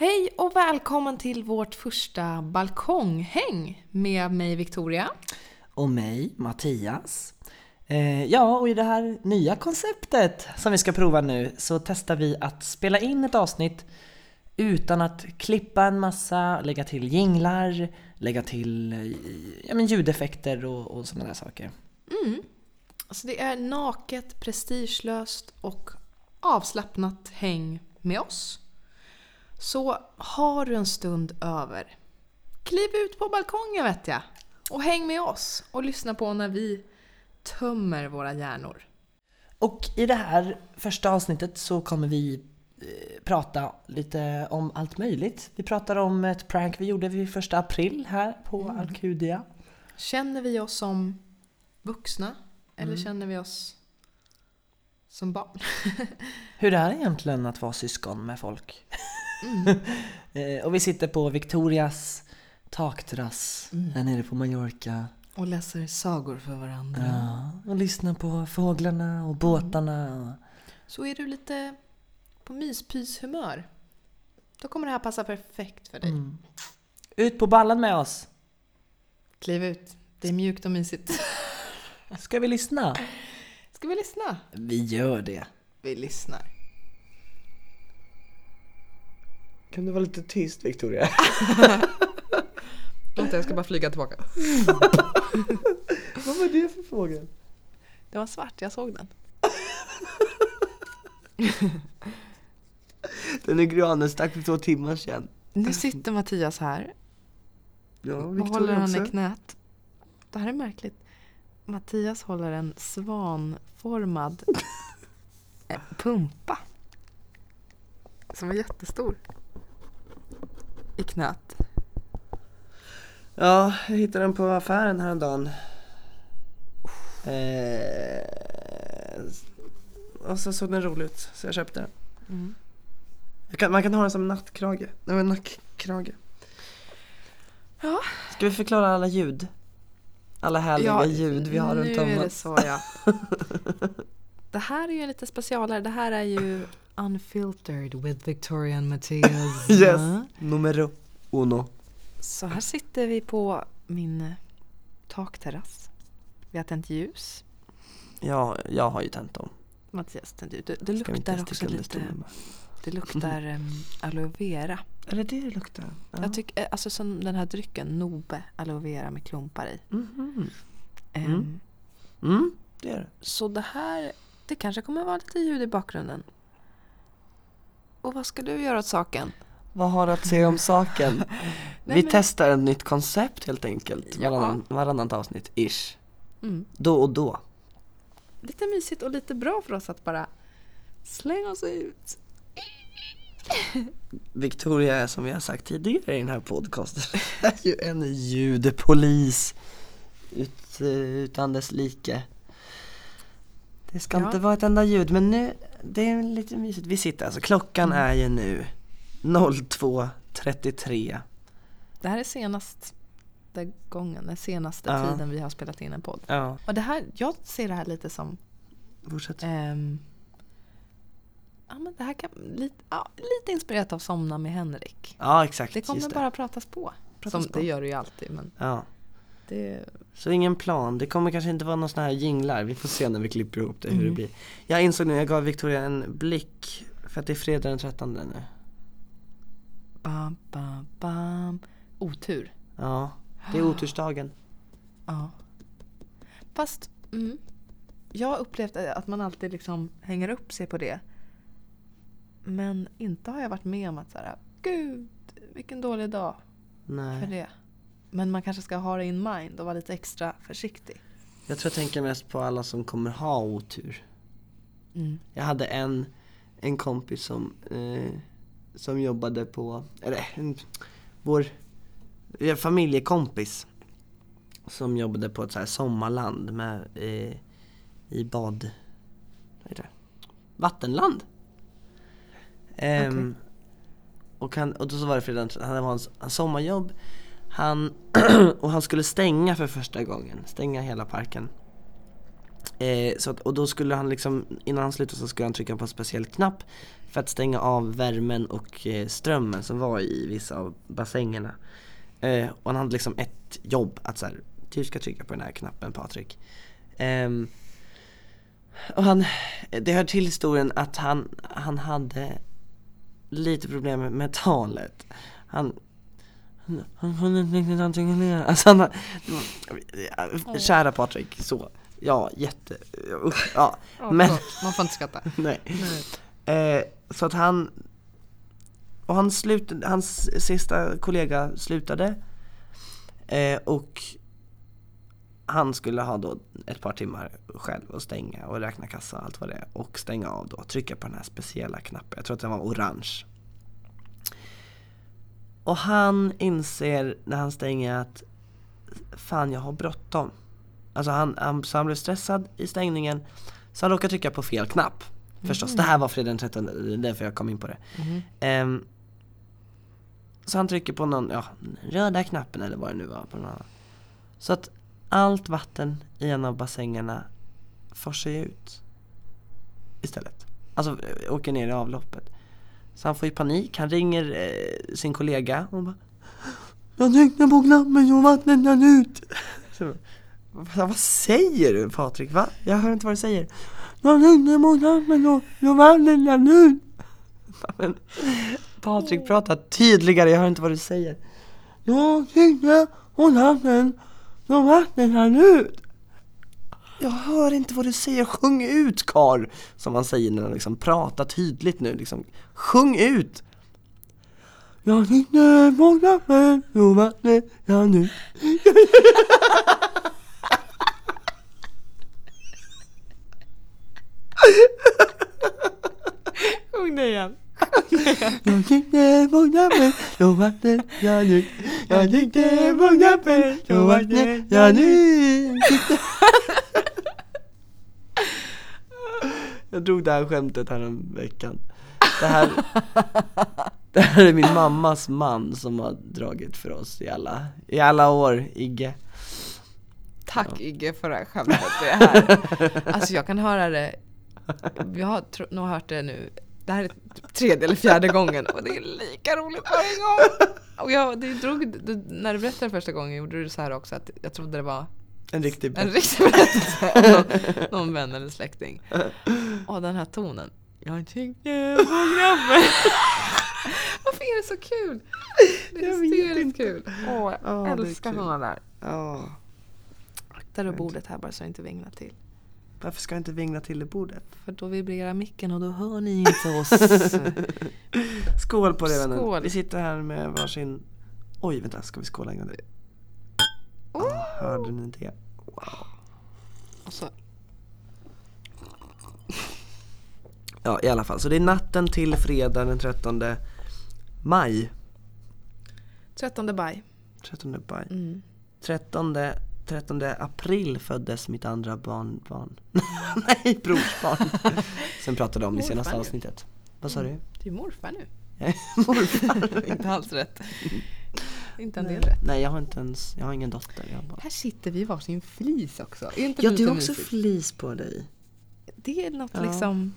Hej och välkommen till vårt första balkonghäng med mig Victoria. Och mig, Mattias. Eh, ja, och i det här nya konceptet som vi ska prova nu så testar vi att spela in ett avsnitt utan att klippa en massa, lägga till jinglar, lägga till eh, ja, men ljudeffekter och, och sådana där saker. Mm. Alltså det är naket, prestigelöst och avslappnat häng med oss. Så har du en stund över, kliv ut på balkongen vet jag och häng med oss och lyssna på när vi tömmer våra hjärnor. Och i det här första avsnittet så kommer vi eh, prata lite om allt möjligt. Vi pratar om ett prank vi gjorde vid första april här på Mm. Alcudia. Känner vi oss som vuxna eller Mm. känner vi oss som barn? Hur det är egentligen att vara syskon med folk. Mm. Eh, och vi sitter på Victorias takterrass Mm. här nere på Mallorca. Och läser sagor för varandra. Ja, och lyssnar på fåglarna och båtarna. Och... Så är du lite på myspyshumör, då kommer det här passa perfekt för dig. Mm. Ut på ballen med oss! Kliv ut, det är mjukt och mysigt. Ska vi lyssna? Ska vi lyssna? Vi gör det. Vi lyssnar. Kan du vara lite tyst Victoria? Vänta, jag ska bara flyga tillbaka. Vad var det för fågel? Det var svart, jag såg den. Den är granen stack för två timmar sedan. Nu sitter Mattias här Ja, och håller han i knät. Det här är märkligt. Mattias håller en svanformad eh, pumpa. Som är jättestor. I knät. Ja, jag hittade den på affären häromdagen. Eh, och så såg den rolig ut, så jag köpte den. Mm. Jag kan, man kan ha den som nattkrage, nej men nackkrage. Ja. Ska vi förklara alla ljud? Alla härliga ljud vi har runt om Nu är det oss. så ja. Det här är ju lite specialare. Det här är ju Unfiltered with Victoria and Mattias. Yes, numero uno. Så här sitter vi på min eh, takterrass. Vi har tänt ljus. Ja, jag har ju tänt dem. Mattias tänt ut. Det, det luktar också lite, det luktar um, aloe vera. Är det det det luktar? Ja. Jag tycker, eh, alltså som den här drycken, Nobe aloe vera med klumpar i. Mhm. Ehm, Mm. Mm, det är det. Så det här, det kanske kommer vara lite ljud i bakgrunden. Och vad ska du göra åt saken? Vad har du att säga om saken? Nej, vi men- testar ett nytt koncept helt enkelt. Ja. Varannan, varannat avsnitt, ish. Mm. Då och då. Lite mysigt och lite bra för oss att bara slänga oss ut. Victoria är som vi har sagt tidigare i den här podcasten ju en ljudpolis ut, eh, utan dess like. Det ska Ja. inte vara ett enda ljud men nu, det är lite mysigt. Vi sitter alltså, klockan är ju nu 02.33. Det här är senaste gången, den senaste Ja. tiden vi har spelat in en podd. Ja, Och det här, jag ser det här lite som fortsätt. ehm, Ja men det här kan lite, ja, lite inspirerat av Somna med Henrik. Ja exakt, Det kommer bara pratas på. Pratas som på. det gör det ju alltid men Ja. Det, Så ingen plan, det kommer kanske inte vara någon sån här jinglar, vi får se när vi klipper ihop det hur det Mm. blir Jag insåg nu, jag gav Victoria en blick för att det är fredag den 13 nu bam, bam, bam. Otur. Ja, det är otursdagen Ja. Fast, mm, jag har upplevt att man alltid liksom hänger upp sig på det. Men inte har jag varit med om att så här, gud vilken dålig dag för Nej, det. Men man kanske ska ha det in mind och vara lite extra försiktig. jag tror jag tänker mest på alla som kommer ha otur Mm. Jag hade en, en kompis som, eh, som jobbade på, eller en, vår familjekompis som jobbade på ett så här sommarland med, eh, i bad, vad heter det? Vattenland. Ehm, och, han, och då så var det fredag, han hade hans sommarjobb han, och han skulle stänga för första gången, stänga hela parken Eh, så att, och då skulle han liksom, innan han slutade så skulle han trycka på en speciell knapp för att stänga av värmen och eh, strömmen som var i vissa av bassängerna. Eh, och han hade liksom ett jobb att så här, du ska trycka på den här knappen Patrik. Ehm, och han, det hör till historien att han, han hade lite problem med talet. Han, han, kunde inte riktigt artikulera. Alltså han, kära Patrik, så. Ja, jätte, ja. Ja, Men- förlåt, Man får inte skratta. Nej. Eh, så att han och han slut, hans sista kollega slutade eh, och han skulle ha då ett par timmar själv och stänga och räkna kassa och allt vad det är och stänga av då, trycka på den här speciella knappen, jag tror att den var orange. Och han inser när han stänger att fan jag har bråttom. Alltså han, han, så han blev stressad i stängningen så han råkade trycka på fel knapp. Förstås, det här var fredag den 13, det är därför jag kom in på det. Ehm, så han trycker på någon, ja, röda knappen eller vad det nu var på någon annan. Så att allt vatten i en av bassängerna forsar ut istället. Alltså eh, åker ner i avloppet. Så han får ju panik, han ringer eh, sin kollega och bara Jag tryckte på knappen och vattnet rann ut. Så, vad, säger du Patrik? Va? Jag hör inte vad du säger. Jag tryckte på knappen och och vattnet rann ut. Men, Patrik prata tydligare, jag hör inte vad du säger. Jag tryckte på knappen och vattnet rann ut. Jag hör inte vad du säger, sjung ut karl Som man säger när man liksom pratar tydligt nu liksom. Sjung ut! Jag knappen och vattnet rann ut. Sjung det igen. Jag tryckte på knappen och vattnet rann ut. Jag tryckte på knappen och vattnet rann ut. Jag drog det här skämtet här en veckan. Det här, det här är min mammas man som har dragit för oss i alla, i alla år, Igge. Tack Igge för det här skämtet. Det här. Alltså jag kan höra det. Vi har nog hört det nu. Det här är tredje eller fjärde gången och det är lika roligt varje gång. Och jag, det drog, du, när du berättade första gången gjorde du så här också att jag trodde det var En riktig en riktig berättelse om någon, någon vän eller släkting. Och den här tonen. Jag tyckte på knappen. Varför är det så kul? Det är Jag hysteriskt kul. Åh, jag är älskar sådana där. Ja, Akta du bordet här bara så det inte vinglar till. varför ska jag inte vingla till i bordet? För då vibrerar micken och då hör ni inte oss. Skål på det vännen. Vi sitter här med varsin... Oj, vänta, ska vi skåla en gång till? Oh. Oh, hörde ni det? Wow. Och så, Ja, i alla fall. Så det är natten till fredag den 13 maj. 13 baj. 13 maj. Mm. 13, 13 april föddes mitt andra barnbarn. Nej, brorsbarn. Sen pratade om i senaste avsnittet. Vad sa du? Det är morfar nu. Morfar. inte alls rätt. Inte en del rätt. Nej, jag har inte ens, jag har ingen dotter. Jag bara... Här sitter vi i varsin flis också. Är inte Ja, du har också mysigt? flis på dig. Det är något Ja. liksom...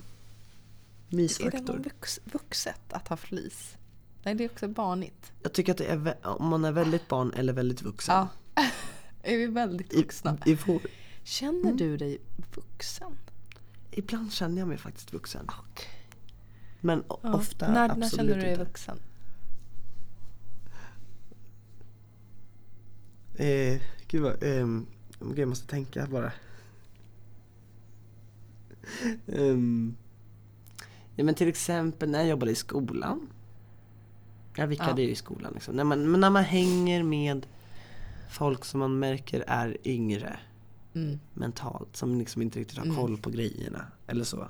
Är det Mysfaktor. något vux, vuxet att ha flis? Nej, det är också barnigt. Jag tycker att det är, om man är väldigt barn eller väldigt vuxen. Ja. är vi väldigt I, vuxna? i vår, Känner du dig vuxen? ibland känner jag mig faktiskt vuxen. Men o- Ja. ofta när, absolut när känner du dig inte. vuxen? Eh, gud vad, ehm, jag måste tänka bara. um, ja, men till exempel när jag jobbade i skolan. Jag vikarierade Ja. i skolan liksom. När man, men när man hänger med folk som man märker är yngre Mm. mentalt, som liksom inte riktigt har Mm. koll på grejerna. Eller så.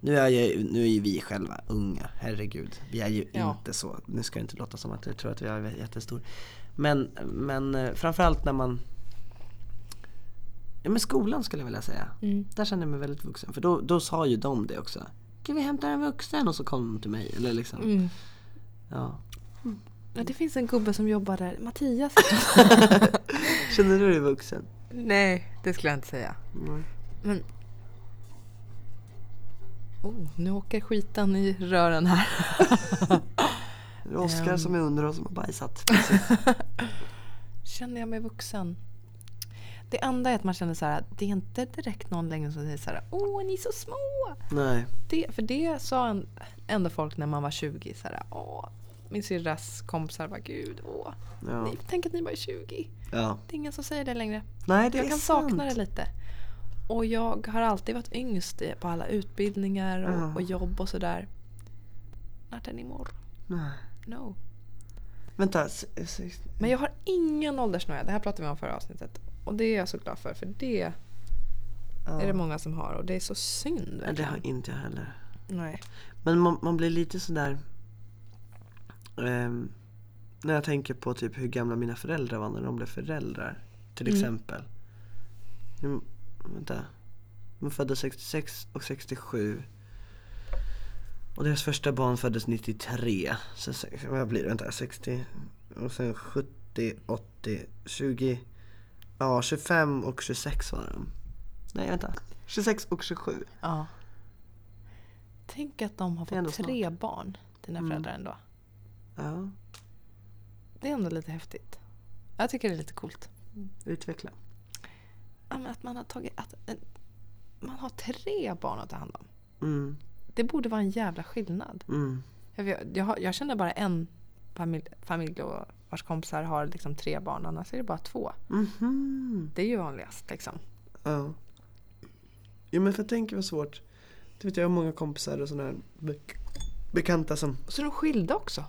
Nu är, jag, nu är ju vi själva unga, herregud. Vi är ju Ja. inte så. Nu ska det inte låta som att jag tror att jag är jättestor. Men, men eh, framförallt när man Ja men skolan skulle jag vilja säga. Mm. Där kände jag mig väldigt vuxen. För då, då sa ju de det också. Kan vi hämta en vuxen? Och så kom de till mig. Eller liksom. Mm. Ja. Ja, det finns en gubbe som jobbar där. Mattias. Känner du dig vuxen? Nej, det skulle jag inte säga. Men Oh, nu åker skiten i rören här. Det är Oskar Ehm. som är under och som har bajsat. Känner jag mig vuxen? Det enda är att man känner så här, det är inte direkt någon längre som säger så här, åh ni är så små. Nej. Det, för det sa en, ändå folk när man var 20. Så här, åh, min syrras kompisar var gud, åh. Ja. Ni, tänk att ni bara är 20. ja. Det är ingen som säger det längre. Nej, det jag är kan sant. sakna det lite. Och jag har alltid varit yngst på alla utbildningar och, Ja. och jobb och sådär. Not anymore. Nej. No. Vänta. Men jag har ingen åldersnoja. Det här pratade vi om förra avsnittet. Och det är jag så glad för. För det Ja. är det många som har. Och det är så synd. Nej, det verkligen. har inte jag heller. Nej. Men man, man blir lite sådär ehm, När jag tänker på typ hur gamla mina föräldrar var när de blev föräldrar Till Mm. exempel mm, Vänta De föddes 66 och 67 Och deras första barn föddes 93 så, Vad blir det? Vänta 60 Och sen 70, 80, 20 Ja 25 och 26 var de Nej vänta 26 och 27 Ja. Tänk att de har fått tre barn. Dina Mm. föräldrar ändå. Ja, Det är ändå lite häftigt. Jag tycker det är lite coolt. utveckla Ja, att man har tagit... Att, man har tre barn att ta hand om. Mm, Det borde vara en jävla skillnad. mm, Jag, jag, jag känner bara en familj, familj och vars kompisar har liksom tre barn. Annars är det bara två. mhm Det är ju vanligast liksom. Ja. Jo men för tänk vad svårt. Du vet jag har många kompisar och sådana här bek- bekanta som, Så de skilda också.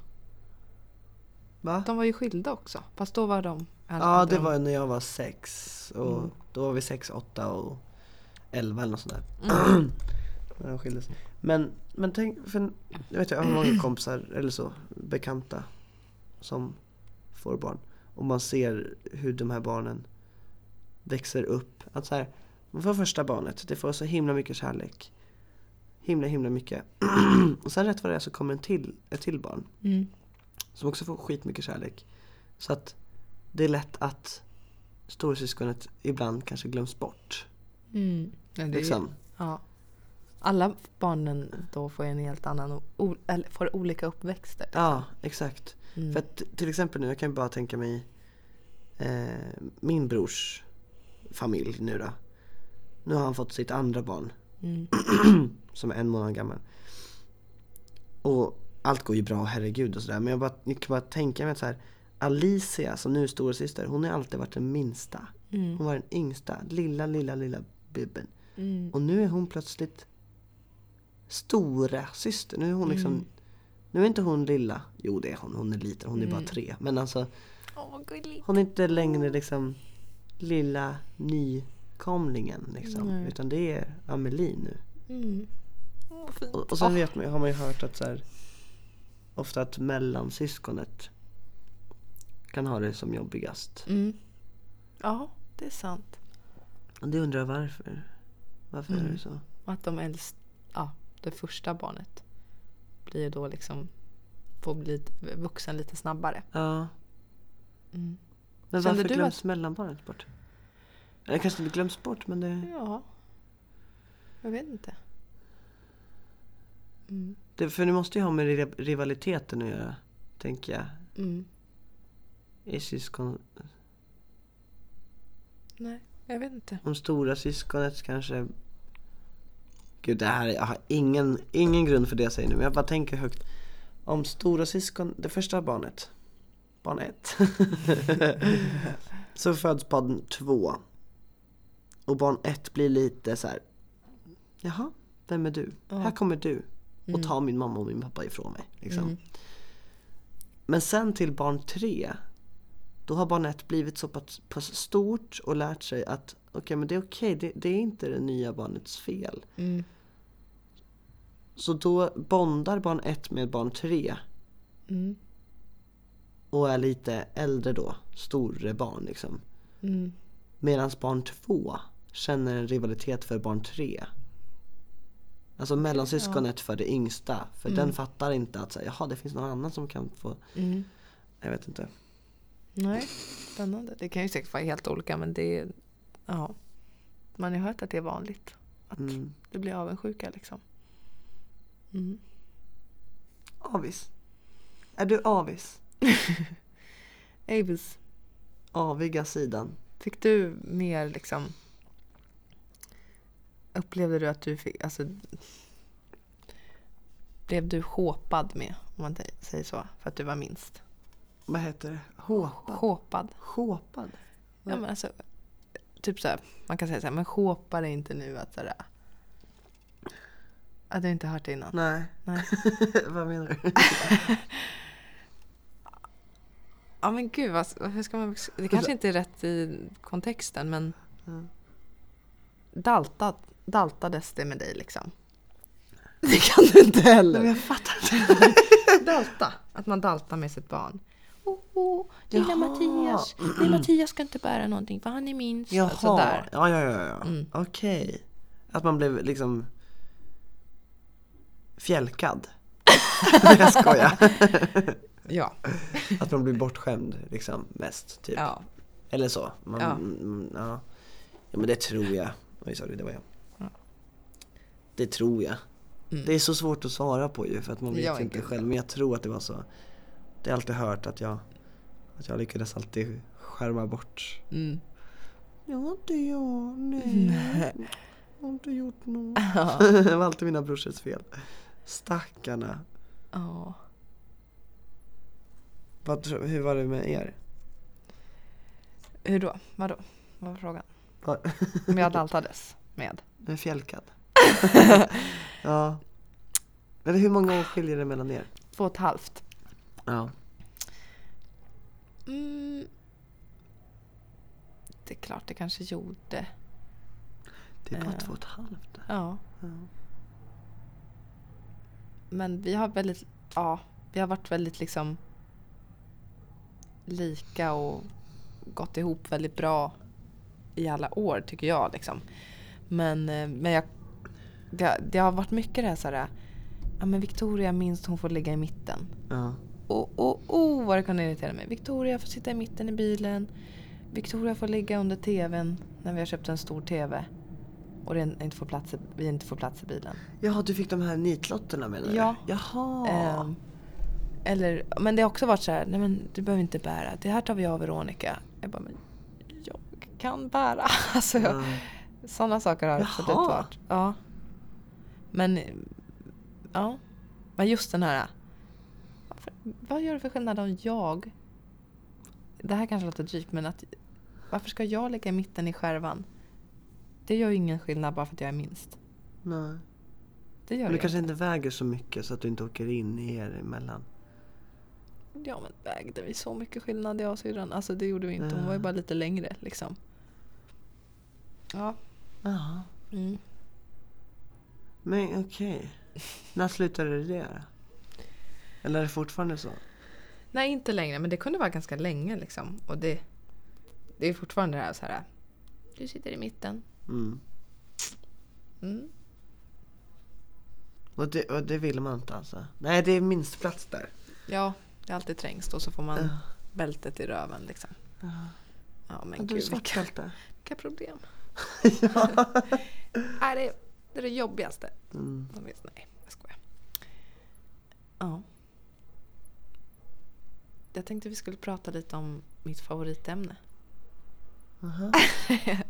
va? De var ju skilda också. Fast då var de... Ja det var när jag var sex och Mm. då var vi sex, åtta och elva eller något sånt där. Mm. När de skildes. Men, men tänk, för jag vet jag har många kompisar eller så, bekanta som får barn. Och man ser hur de här barnen växer upp. Att så här, man får första barnet, det får så himla mycket kärlek. Himla himla mycket. och sen rätt vad det är så kommer en till, ett till barn. Mm. Som också får skitmycket kärlek. Så att det är lätt att storasyskonet ibland kanske glöms bort. Mm. Ja, det Liksom. Ja. Alla barnen då får en helt annan, får olika uppväxter. Ja, exakt. Mm. För att till exempel nu, jag kan ju bara tänka mig eh, min brors familj nu då. Nu har han fått sitt andra barn Mm. som är en månad gammal. Och allt går ju bra, herregud och sådär. Men jag, bara, jag kan bara tänka mig att så här, Alicia som nu är storasyster, hon har alltid varit den minsta. Mm. Hon var den yngsta, lilla, lilla, lilla bubben. Mm. Och nu är hon plötsligt stora syster. Nu är hon liksom Mm. Nu är inte hon lilla. Jo det är hon, hon är liten, hon är bara Mm. tre. Men alltså gulligt. hon är inte längre liksom lilla nykomlingen liksom. Nej. Utan det är Amelie nu. Mm. Fint. Och, och sen vet man, har man ju hört att så här, ofta att mellansyskonet kan ha det som jobbigast. Mm. Ja, det är sant. Och det undrar jag varför. Varför är Mm. det så? Att de äldst, ja, det första barnet blir då liksom får bli vuxen lite snabbare. Ja. Mm. Men Kände varför du glöms mellanbarnet bort? Eller kanske inte glöms bort men det, Ja, jag vet inte. Mm. det För det måste ju ha med ri- rivaliteten att göra. Tänker jag. Mm. I syskon, Nej, jag vet inte. om stora syskonet kanske Gud det här, jag har ingen, ingen grund för det jag säger nu men jag bara tänker högt Om stora syskon, det första barnet Barn ett Så föds barn två Och barn ett blir lite så här. Jaha, vem är du? Ja. Här kommer du och Mm. tar min mamma och min pappa ifrån mig liksom. Mm. Men sen till barn tre Då har barn ett blivit så pass, pass stort och lärt sig att Okej men det är okej, det, det är inte det nya barnets fel Mm. Så då bondar barn ett med barn tre Mm. Och är lite äldre då, större barn liksom Mm. Medan barn två känner en rivalitet för barn tre Alltså mellansyskonet för det yngsta För Mm. den fattar inte att säga, jaha det finns någon annan som kan få Mm. Jag vet inte Nej, spännande. Det kan ju säkert vara helt olika men det är... Ja. Man har hört att det är vanligt. Att mm. det blir avundsjuka liksom. Mm. Avis. Är du avis? Avis, Aviga sidan. fick du mer liksom... Upplevde du att du fick, alltså... Blev du håpad med, om man säger så, för att du var minst? Vad heter det? Håpad? Håpad? Håpad? Ja men alltså, typ så här, man kan säga så här, men håpar är inte nu att sådär... Att du inte hört det innan? Nej. Nej. Vad menar du? Ja men gud, vad, hur ska man... Det kanske inte är rätt i kontexten men... Mm. Daltad, daltades det med dig liksom? Det kan du inte heller. men jag fattar inte. Dalta, att man daltar med sitt barn. Lilla. Mattias. Nej, Mattias ska inte bära någonting för han är minst. Jaha. Sådär. Ja, ja, ja. ja. Mm. Okej. Att man blev liksom fjälkad. jag skojar. Ja. Att man blir bortskämd liksom mest. Typ. ja. Eller så. Man, Ja. mm, ja. ja men det tror jag. Oj sorry, det var jag. Ja. Det tror jag. Mm. Det är så svårt att svara på ju för att man vet Ja, ju inte själv. Men jag tror att det var så. Det har jag alltid hört att jag, att jag lyckades alltid skärma bort. Mm. Jag har inte jag, nej. Jag har inte gjort något. Ja. det var alltid mina brorsors fel. Stackarna. Ja. Vad, hur var det med er? Hur då? Vadå? Vad var frågan? Om jag daltades med? Med fjällkad? ja. Eller hur många år skiljer det mellan er? Två och ett halvt. Ja. Mm. Det är klart det kanske gjorde. Det är bara Eh. två och ett halvt. Ja. Ja. Men vi har väldigt, ja, vi har varit väldigt liksom lika och gått ihop väldigt bra i alla år tycker jag liksom. Men, eh, men jag, det, det har varit mycket det här såhär, ja men Victoria minst hon får ligga i mitten. Ja. Och, och, oh vad det kunde irritera mig. Victoria får sitta i mitten i bilen. Victoria får ligga under tvn när vi har köpt en stor tv. Och det inte får plats, i- vi inte får plats i bilen. Jaha, du fick de här nitlotterna menar Ja. du? Jaha. Ehm, eller, men det har också varit så här, nej men du behöver inte bära. Det här tar vi av Veronica. Jag bara, men jag kan bära. Alltså, Ja. sådana saker har absolut Jaha. varit. Ja. Men, eh, ja. Men just den här, vad gör det för skillnad om jag, det här kanske låter drygt men att, varför ska jag lägga i mitten i skärvan? Det gör ju ingen skillnad bara för att jag är minst. Nej. Det gör Men det du kanske inte väger så mycket så att du inte åker in i er emellan. Ja men vägde vi så mycket skillnad jag och syrran? Alltså det gjorde vi inte. Hon var ju bara lite längre liksom. Ja. Jaha. Mm. Men okej. När slutade det då? Eller är det fortfarande så? Nej inte längre men det kunde vara ganska länge liksom. Och det, det är fortfarande det här så här. Du sitter i mitten. Mm. Mm. Och det, och det vill man inte alltså? Nej, det är minst plats där. Ja, det är alltid trängst och så får man Ja. bältet i röven liksom. Ja. Ja men är gud svartbälte. vilka problem. ja. Nej, det, det är det jobbigaste. Mm. De vet, nej, jag skojar. Ja. Jag tänkte vi skulle prata lite om mitt favoritämne. Aha.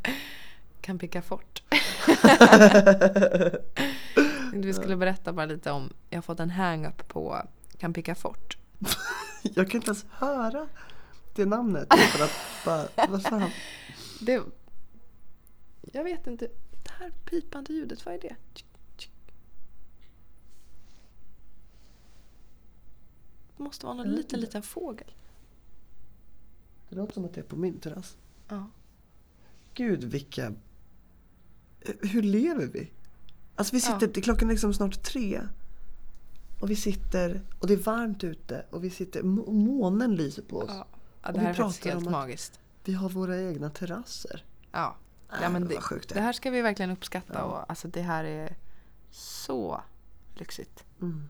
Camping Fort. Tänkte vi skulle berätta bara lite om, jag har fått en hang-up på Camping Fort. Jag kan inte ens höra det namnet. För att bara, vad fan? Det, jag vet inte, det här pipande ljudet, vad är det? Måste vara någon vet liten, liten fågel. Det låter som att det är på min terrass. Ja. Gud vilka... Hur lever vi? Alltså vi Ja. sitter, klockan är liksom snart tre. Och vi sitter, och det är varmt ute. Och vi sitter, må- månen lyser på oss. Ja, ja Och det här är faktiskt helt magiskt. Vi har våra egna terrasser. Ja. Ja men det, det det är. här ska vi verkligen uppskatta Ja. och alltså det här är så lyxigt. Mm.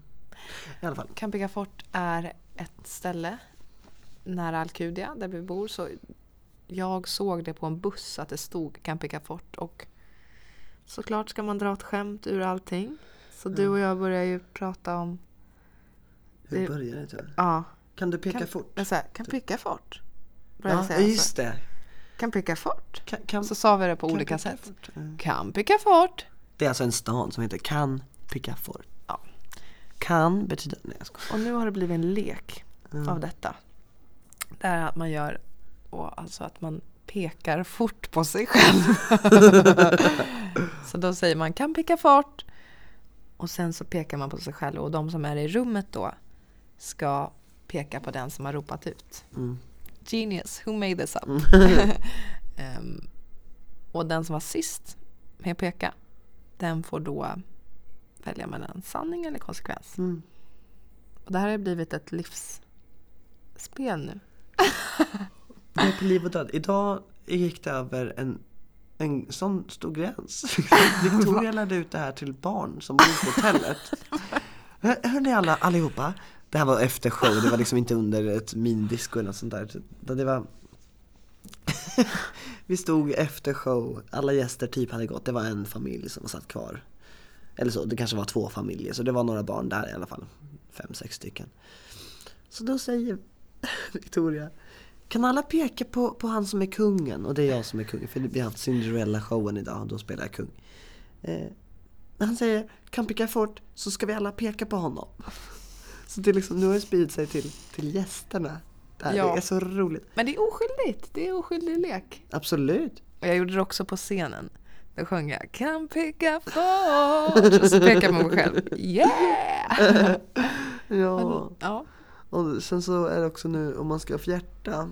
I alla fall. Campiga Fort är ett ställe nära Alcudia där vi bor. Så jag såg det på en buss att det stod Campiga Fort och såklart ska man dra ett skämt ur allting. Så du och jag börjar ju prata om... Hur börjar det? Ja. Kan du peka Kan, fort? jag säger, kan picka fort. Börjar jag Ja, säga just så. det. Kan picka fort. Kan, kan, Så sa vi det på olika sätt. fort. Mm. Kan picka fort. Det är alltså en stad som heter Kan Picafort. Ja. Kan betyder... Nej jag skojar. Och nu har det blivit en lek Mm. av detta. Det är att man gör, och alltså att man pekar fort på sig själv. så då säger man kan peka fort. Och sen så pekar man på sig själv och de som är i rummet då ska peka på den som har ropat ut. Mm. Genius, who made this up? Ehm, och den som var sist med att peka, den får då välja mellan sanning eller konsekvens. Mm. Och det här har blivit ett livsspel nu. Det är på liv och död. Idag gick det över en, en sån stor gräns. Victoria lärde ut det här till barn som bor på hotellet. Hör, hör ni alla, allihopa? Det här var efter show, det var liksom inte under ett minidisco eller något sånt där. Det var Vi stod efter show, alla gäster typ hade gått, det var en familj som satt kvar. Eller så, det kanske var två familjer, så det var några barn där i alla fall. Fem, sex stycken. Så då säger Victoria Kan alla peka på, på han som är kungen? Och det är jag som är kungen, för vi har haft Cinderella-showen idag och då spelar jag kung. Eh, han säger kan peka fort så ska vi alla peka på honom. Så det liksom, nu har det spridit sig till, till gästerna. Det här Ja. är så roligt. Men det är oskyldigt. Det är oskyldig lek. Absolut. Och jag gjorde det också på scenen. Då sjöng jag Kan peka fort. Och så pekade jag på mig själv. Yeah! Ja. Ja. Och sen så är det också nu om man ska fjärta.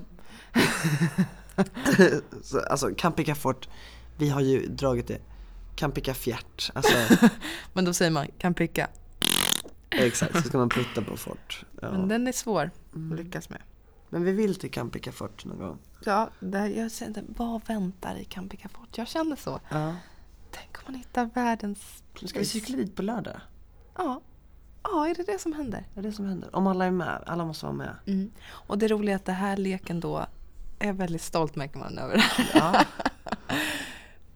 så, alltså kan peka fort. Vi har ju dragit det. Kan peka fjärt. Alltså Men då säger man kan peka. exakt, så ska man putta på fort. Ja. Men den är svår Mm. att lyckas med. Men vi vill till kan peka fort någon gång. Ja, där jag kände, vad väntar i kan peka fort? Jag kände så. Ja. Tänk om man hittar världens... Ska vi cykla dit på lördag? Ja. Ja, är det det som händer? Det är det som händer. Om alla är med. Alla måste vara med. Mm. Och det roliga är att det här leken då är väldigt stolt märker man över. Ja.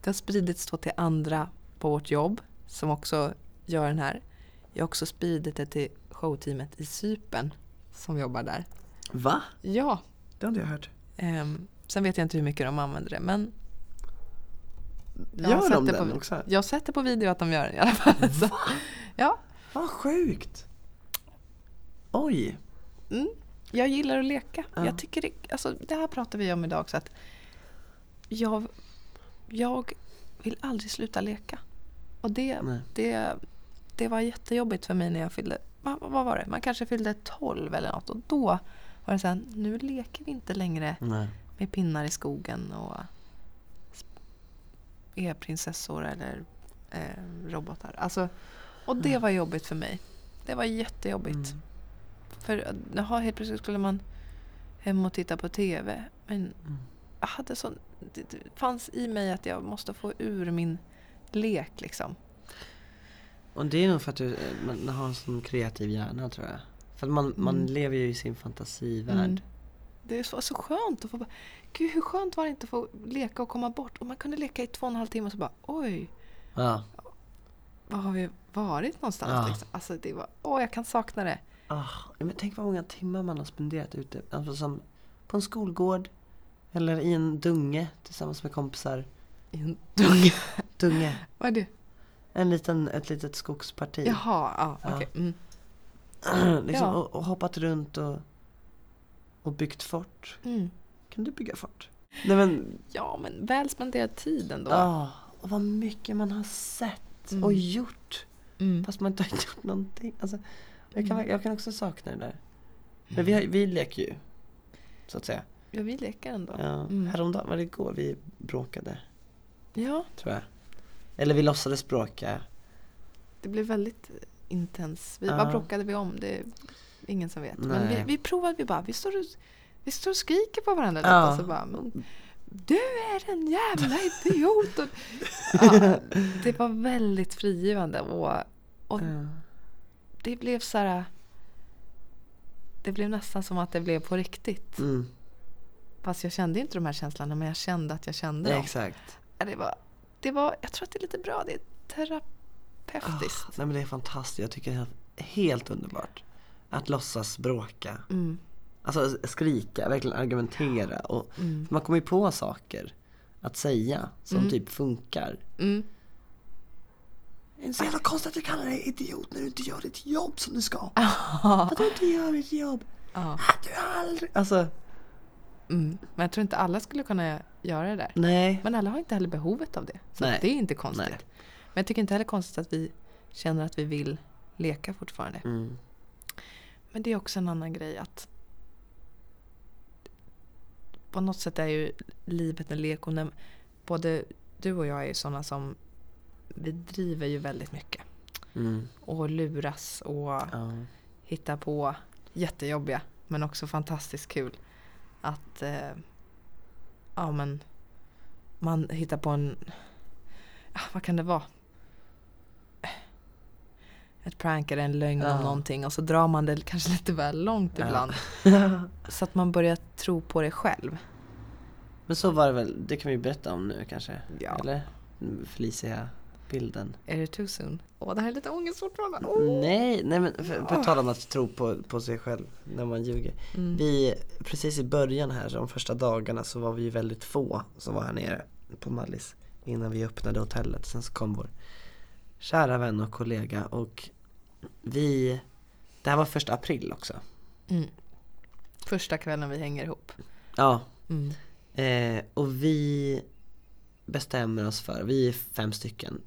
Det har spridits då till andra på vårt jobb som också gör den här. Jag har också spridit det till showteamet i Sypen som jobbar där. Va? Ja, Det har inte jag hört. ehm, sen vet jag inte hur mycket de använder det men jag Gör de den på, också? Jag har sett det på video att de gör det i alla fall. Så, ja, Vad sjukt! Oj! mm, jag gillar att leka. Ja. Jag tycker det, alltså, det här pratar vi om idag också. Att jag, jag vill aldrig sluta leka. Och det, Nej. det, det var jättejobbigt för mig när jag fyllde, vad, vad var det? Man kanske fyllde 12 eller något och då var det så här, nu leker vi inte längre Nej. med pinnar i skogen och är prinsessor eller eh, robotar. Alltså, och det var jobbigt för mig. Det var jättejobbigt. Mm. För jaha, helt plötsligt skulle man hem och titta på TV. Men Mm. jag hade så, det, det fanns i mig att jag måste få ur min lek liksom. Och det är nog för att du eh, man har en sån kreativ hjärna tror jag. För man, man Mm. lever ju i sin fantasivärld. Mm. Det är så, skönt att få bara, Gud hur skönt var det inte att få leka och komma bort? Och man kunde leka i två och en halv timme och så bara oj, Ja. var har vi varit någonstans? Ja. Liksom? Alltså det var, åh jag kan sakna det. Ah, men tänk vad många timmar man har spenderat ute. Alltså som på en skolgård. Eller i en dunge tillsammans med kompisar. I en dunge. Dunge. Vad är det? En liten, ett litet skogsparti. Jaha, ja, Ja. okej. Mm. liksom, Ja. och, och hoppat runt och, och byggt fort. Mm. Kan du bygga fort? Nej men, Ja, men väl spenderad tid ändå. ah, och vad mycket man har sett Mm. och gjort. Mm. Fast man inte har gjort någonting. Alltså, jag, kan, Mm. jag kan också sakna det där. Men vi, har, vi leker ju. Så att säga. Ja, vi leker ändå. Ja. Mm. Häromdagen, var det igår vi bråkade? Ja, Tror jag. Eller vi låtsades bråka. det blev väldigt intens. Vi, Ja. Vad bråkade vi om? Det är ingen som vet. Men vi, Nej. vi provade vi bara. Vi står, och, vi står och skriker på varandra lite. Ja. Och så bara, men, du är en jävla idiot! Och, ja, det var väldigt frigivande. Och, och Ja. det blev så här... Det blev nästan som att det blev på riktigt. Mm. Fast jag kände inte de här känslorna, men jag kände att jag kände dem. Exakt. Det var, det var, jag tror att det är lite bra. Det är terapeutiskt. Nej men det är fantastiskt, jag tycker det är helt underbart. Att låtsas bråka. Mm. Alltså skrika, verkligen argumentera. Och Man kommer ju på saker att säga som typ funkar. Mm. Det är så jävla konstigt att du kallar dig idiot när du inte gör ditt jobb som du ska. Att du inte gör ditt jobb. Att du aldrig... Alltså, Mm. Men jag tror inte alla skulle kunna göra det där. nej. Men alla har inte heller behovet av det. Så Nej. det är inte konstigt. Nej. Men jag tycker inte heller konstigt att vi känner att vi vill leka fortfarande. Mm. Men det är också en annan grej att på något sätt är ju livet en lek och när, både du och jag är ju sådana som vi driver ju väldigt mycket Mm. och luras och Ja. hittar på jättejobbiga men också fantastiskt kul att eh, ja men man hittar på en ja, vad kan det vara? Ett prank eller en lögn Ja. om någonting och så drar man det kanske lite väl långt Ja. ibland. Så att man börjar tro på det själv. Men så var det väl, det kan vi berätta om nu kanske? Ja. Eller? Felicia-bilden. Är det too soon? Åh, det här är lite ångest fortfarande. Åh. Nej, nej men för, på tal om att tro på, på sig själv när man ljuger. Mm. Vi, precis i början här, de första dagarna så var vi ju väldigt få som var här nere på Mallis innan vi öppnade hotellet. Sen så kom vår kära vän och kollega och vi, det här var första april också. Mm. Första kvällen vi hänger ihop. Ja, Mm. eh, och vi bestämmer oss för, vi är fem stycken.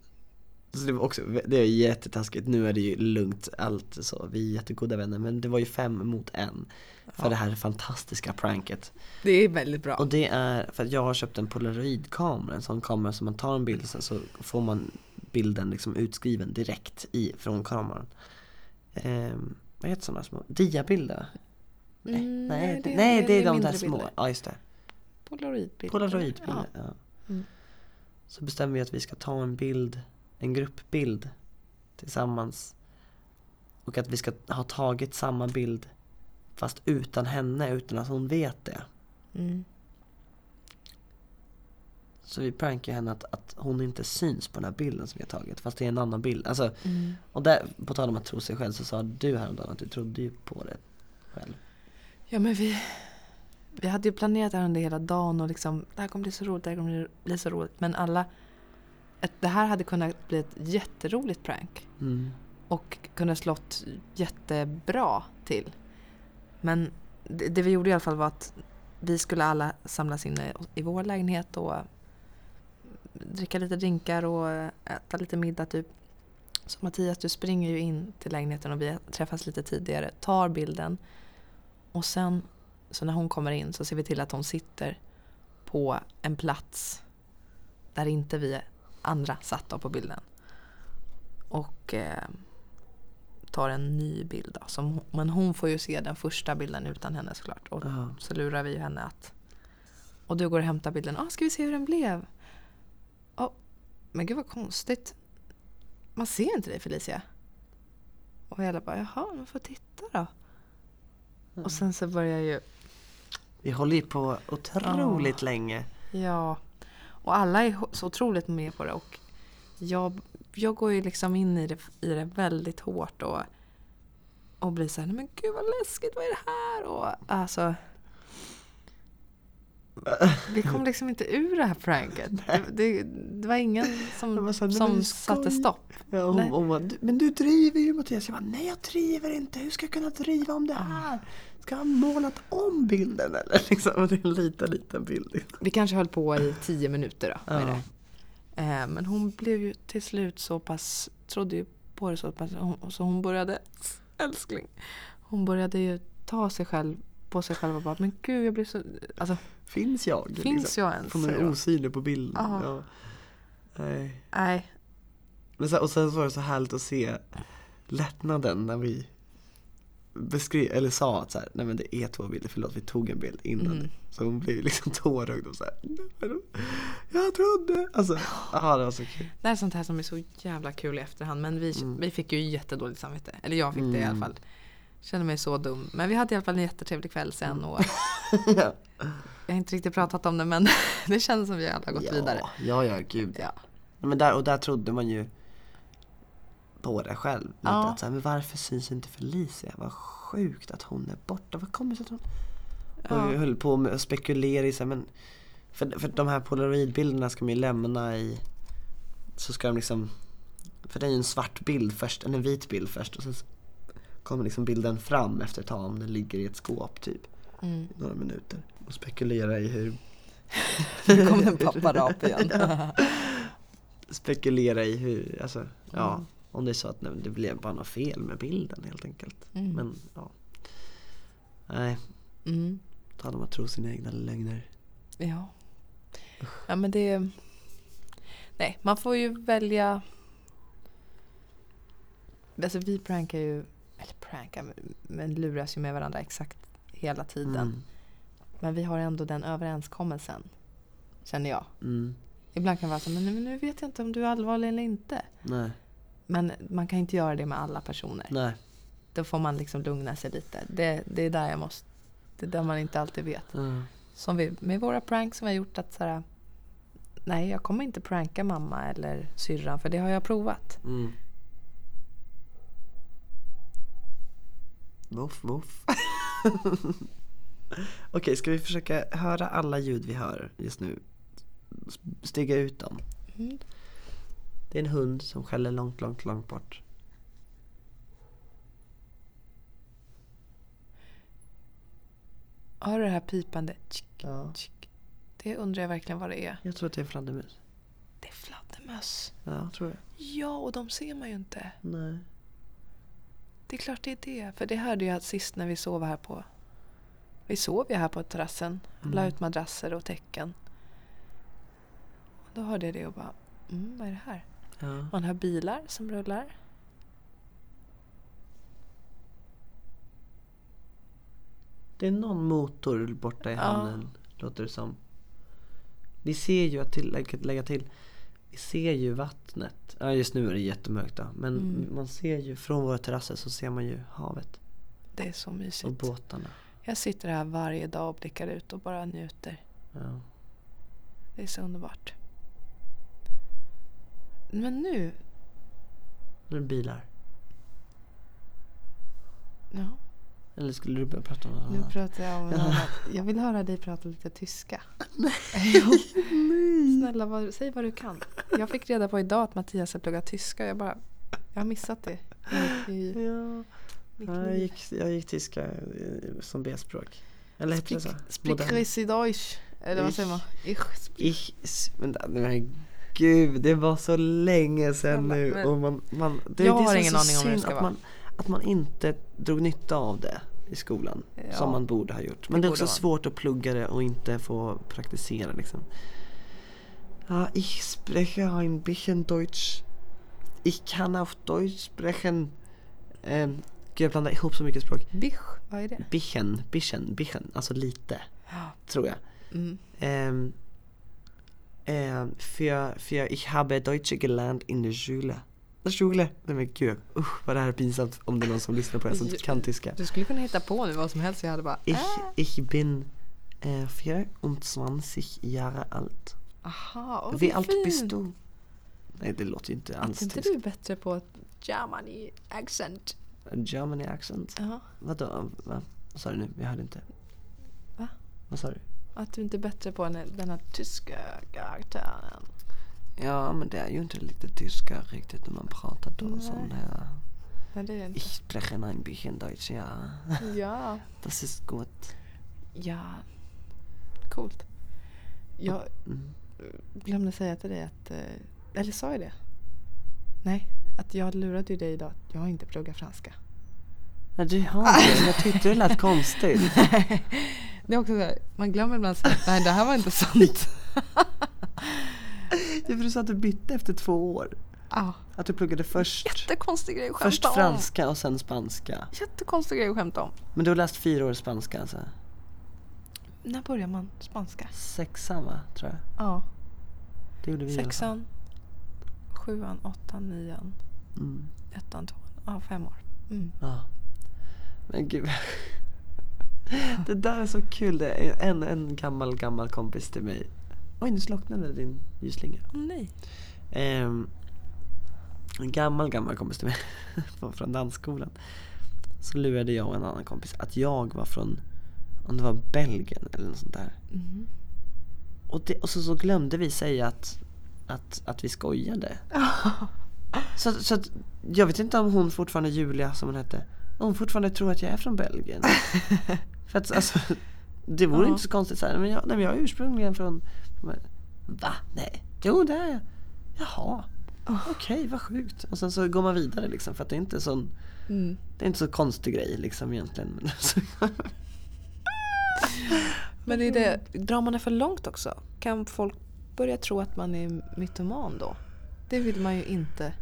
Så det var också, det är jättetaskigt, nu är det ju lugnt allt så, vi är jättegoda vänner men det var ju fem mot en. För Ja. det här fantastiska pranket. Det är väldigt bra. Och det är för att jag har köpt en polaroidkamera, en sån kamera som man tar en bild sen så får man bilden liksom utskriven direkt i, från kameran. Ehm, vad heter sådana små? Diabilder? Nej, Mm, nej, det, nej, det är de där små. bilder. Ja, just det. Polaroidbilder. Polaroidbilder, Ja. ja. Mm. Så bestämmer vi att vi ska ta en bild, en gruppbild tillsammans. Och att vi ska ha tagit samma bild fast utan henne, utan att hon vet det. Mm. Så vi prankar henne att, att hon inte syns på den här bilden som vi har tagit fast det är en annan bild. Alltså, Mm. och där, på tal om att tro sig själv så sa du häromdagen att du trodde ju på det själv. Ja men vi, vi hade ju planerat det här under hela dagen och liksom det här kommer bli så roligt, det här kommer bli så roligt. Men alla, ett, det här hade kunnat bli ett jätteroligt prank. Mm. Och kunnat slått jättebra till. Men det, det vi gjorde i alla fall var att vi skulle alla samlas inne i vår lägenhet och dricka lite drinkar och äta lite middag typ. Så Mattias, du springer ju in till lägenheten och vi träffas lite tidigare, tar bilden och sen så när hon kommer in så ser vi till att hon sitter på en plats där inte vi andra satt på bilden. Och eh, tar en ny bild. Då, hon- men hon får ju se den första bilden utan henne såklart. Och Ja. så lurar vi ju henne att... Och du går och hämtar bilden. Ah, ska vi se hur den blev? Oh, men gud vad konstigt. Man ser inte dig Felicia. Och jag bara, jaha, men får titta då. Och sen så börjar ju, Vi håller ju på otroligt länge. ja. Och alla är så otroligt med på det. Och jag, jag går ju liksom in i det, i det väldigt hårt och, och blir så här, men gud vad läskigt, vad är det här? Och alltså... Vi kom liksom inte ur det här pranket. Det, det, det var ingen som, var här, som satte stopp. Ja, hon, hon bara, "Du- men du driver ju Mattias. Jag bara, nej jag driver inte. Hur ska jag kunna driva om det här? Ska jag ha målat om bilden eller? Liksom, det är en liten, liten bild. Vi kanske höll på i tio minuter då. Med Ja. det. Eh, men hon blev ju till slut så pass, trodde ju på det så pass, hon, så hon började, älskling, hon började ju ta sig själv på sig själv och bara, men gud jag blir så, alltså Finns jag? finns jag ens? Hon är säger hon. osynlig på bilden. Ja. Ja. Nej. Nej, Men så, och sen så var det så härligt att se lättnaden när vi beskrev, eller sa att så här, nej men det är två bilder, förlåt vi tog en bild innan. Mm. Så hon blev liksom tårögd och så här, "Nej, men jag trodde. Alltså, ja det var så kul. det här är sånt här som är så jävla kul i efterhand men vi, vi fick ju jättedåligt samvete. Eller jag fick det i alla Mm. fall. Kände mig så dum. Men vi hade i alla fall en jättetrevlig kväll sen och ja. jag har inte riktigt pratat om det men det känns som vi alla har gått ja, vidare. Ja, ja, gud. Ja. Men där, och där trodde man ju på det själv. Lite Ja. att så här, men varför syns inte Felicia? Vad sjukt att hon är borta. Vad kommer det sig att hon... Och vi höll på med att spekulera i så här, men för, för de här polaroidbilderna ska man ju lämna i så ska de liksom för det är ju en svart bild först, eller en vit bild först och sen kommer liksom bilden fram efter ett tag om den ligger i ett skåp typ Mm. i några minuter och spekulera i hur Nu kom en papparap igen. spekulera i hur, alltså ja om det är så att nej, det blev bara något fel med bilden helt enkelt Mm. men ja nej, Mm. ta dem att tro sina egna lögner Ja. Ja men det... Nej, man får ju välja... Alltså vi prankar ju... Prankar, men- luras ju med varandra exakt hela tiden. mm. Men vi har ändå den överenskommelsen. Känner jag. Mm. Ibland kan det vara så men nu, vet jag inte om du är allvarlig eller inte. nej, Men man kan inte göra det med alla personer. nej Då får man liksom lugna sig lite. Det, det är där jag måste... Det är där man inte alltid vet. Ja. Som vi, med våra pranks som vi har gjort att så här, Nej, jag kommer inte pranka mamma eller syrran för det har jag provat. Mm. Voff, voff. Okej, ska vi försöka höra alla ljud vi hör just nu? Stiga ut dem. Mm. Det är en hund som skäller långt, långt, långt bort. Hör du det här pipande? Tsk, Ja. tsk. Det undrar jag verkligen vad det är. Jag tror att det är en fladdermus. Det är fladdermöss. Ja, tror jag. Ja, och de ser man ju inte. Nej. Det är klart det är det. För det hörde jag sist när vi sov här på... Vi sov ju här på terrassen. La ut madrasser och täcken. Och då hörde jag det och bara... Mm, vad är det här? Ja. Man hör bilar som rullar. Det är någon motor borta i Ja. hamnen, låter det som. Vi ser ju, att till, lägga, till, ser ju vattnet. Ja, just nu är det jättemörkt då. Men Mm. man ser ju, från våra terrasser så ser man ju havet Det är så och mysigt. båtarna. Jag sitter här varje dag och blickar ut och bara njuter. Ja. Det är så underbart. Men nu... Nu är det bilar. Ja, Eller skulle du börja prata om något nu annat? pratar jag om en annan. Jag vill höra dig prata lite tyska. Nej. Snälla, vad, säg vad du kan. Jag fick reda på idag att Mattias har pluggat tyska. Jag bara... Jag har missat det. I, i Ja, jag gick, jag gick tyska eh, som B-språk. Eller heter det så? Sie Deutsch? Eller vad säger man? Ich. Ich, s- men, gud, det var så länge sedan nu. Och man, man, det, Jag det är har ingen aning om hur det ska att vara. man, att man inte drog nytta av det i skolan. Ja. Som man borde ha gjort. Men det är borde också svårt att plugga det och inte få praktisera liksom. Ja, ich spreche ein bisschen Deutsch. Ich kann auf Deutsch sprechen. Um, gud, jag blandar ihop så mycket språk. Bich, vad är det? Bisschen, bisschen, bisschen, alltså lite, Ja. tror jag. Mm. Ähm, ähm, für, für ich habe Deutsch gelernt in der Schule. Schule? Nej men gud, usch vad det här är pinsamt om det är någon som lyssnar på det som kan tyska. Du skulle kunna hitta på nu vad som helst. Jag hade bara... Ich, äh. ich bin äh, 24 Jahre alt. Aha, åh, fint. bist du? Nej det låter ju inte alls Är inte du bättre på Germany accent? Germany accent? Ja, Vadå? Va? Vad sa du nu? Jag hörde inte. Va? Vad sa du? att du inte är bättre på den, den här tyska karaktären. Ja men det är ju inte lite tyska riktigt när man pratar då Nej. sån här. Nej, det är det inte. Ich spreche ein bisschen Deutsch, ja. Ja. Das ist gut. Ja. Coolt. Jag Mm. Glömde säga till dig att... eh, Eller sa jag det? Nej, att jag lurade ju dig idag. att Jag inte pluggat franska. Nej du har det, jag tyckte det lät konstigt. Det är också så här, man glömmer ibland säga nej det här var inte sant. Det är för du sa att du bytte efter två år. Ja. Att du pluggade först, Jättekonstig grej att först skämta om. franska och sen spanska. Jättekonstig grej att skämta om. Men du har läst fyra år spanska alltså? När börjar man spanska? Sexan va, tror jag. Ja. Det gjorde vi. Sexan, sjuan, åttan, nian, Mm. ettan, tvåan. Ja, fem år. Mm. Ja. Men gud. Det där är så kul. Det är en, en gammal, gammal kompis till mig. Oj, nu slocknade din ljusslinga. Nej. Ehm, en gammal, gammal kompis till mig var från dansskolan. Så lurade jag och en annan kompis att jag var från, om det var Belgien eller något sånt där. Mhm. Och, det, och så, så glömde vi säga att, att, att vi skojade. Så, så att, jag vet inte om hon fortfarande, Julia som hon hette, hon fortfarande tror att jag är från Belgien. För att alltså, det vore Ja. inte så konstigt så här, men jag, nej, men jag är ursprungligen från, va? Nej, jo det är jag. Jaha, okej vad sjukt. Och sen så går man vidare liksom för att det är inte sån, Mm. det är inte så konstig grej liksom egentligen. Men Men är det, drar man det för långt också? Kan folk börja tro att man är mytoman då? Det vill man ju inte.